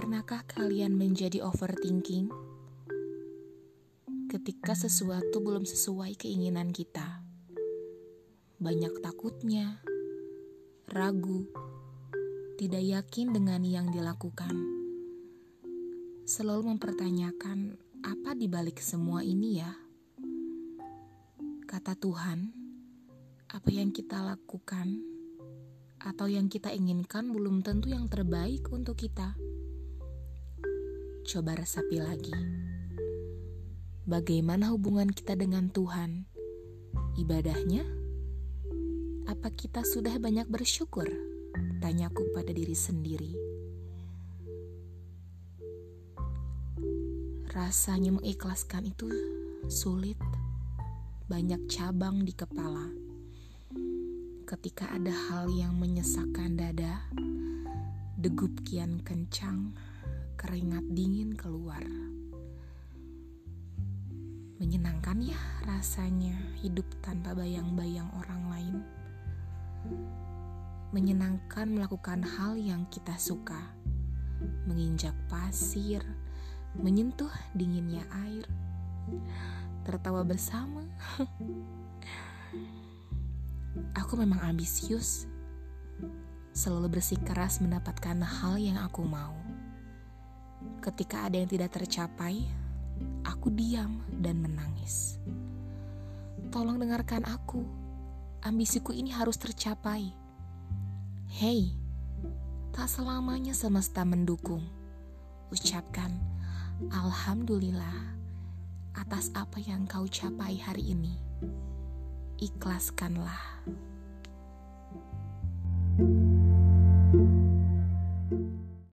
Pernahkah kalian menjadi overthinking ketika sesuatu belum sesuai keinginan kita? Banyak takutnya, ragu, tidak yakin dengan yang dilakukan. Selalu mempertanyakan apa di balik semua ini ya? Kata Tuhan, apa yang kita lakukan atau yang kita inginkan belum tentu yang terbaik untuk kita. Coba resapi lagi. Bagaimana hubungan kita dengan Tuhan? Ibadahnya? Apa kita sudah banyak bersyukur? Tanyaku pada diri sendiri. Rasanya mengikhlaskan itu sulit. Banyak cabang di kepala. Ketika ada hal yang menyesakkan dada, degup kian kencang keringat dingin keluar. Menyenangkan ya rasanya hidup tanpa bayang-bayang orang lain. Menyenangkan melakukan hal yang kita suka. Menginjak pasir, menyentuh dinginnya air. Tertawa bersama. Aku memang ambisius. Selalu bersikeras mendapatkan hal yang aku mau Ketika ada yang tidak tercapai, aku diam dan menangis. Tolong dengarkan aku. Ambisiku ini harus tercapai. Hei, tak selamanya semesta mendukung. Ucapkan Alhamdulillah atas apa yang kau capai hari ini. Ikhlaskanlah.